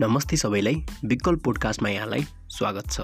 नमस्ते सबैलाई विकल्प पोडकास्टमा यहाँलाई स्वागत छ।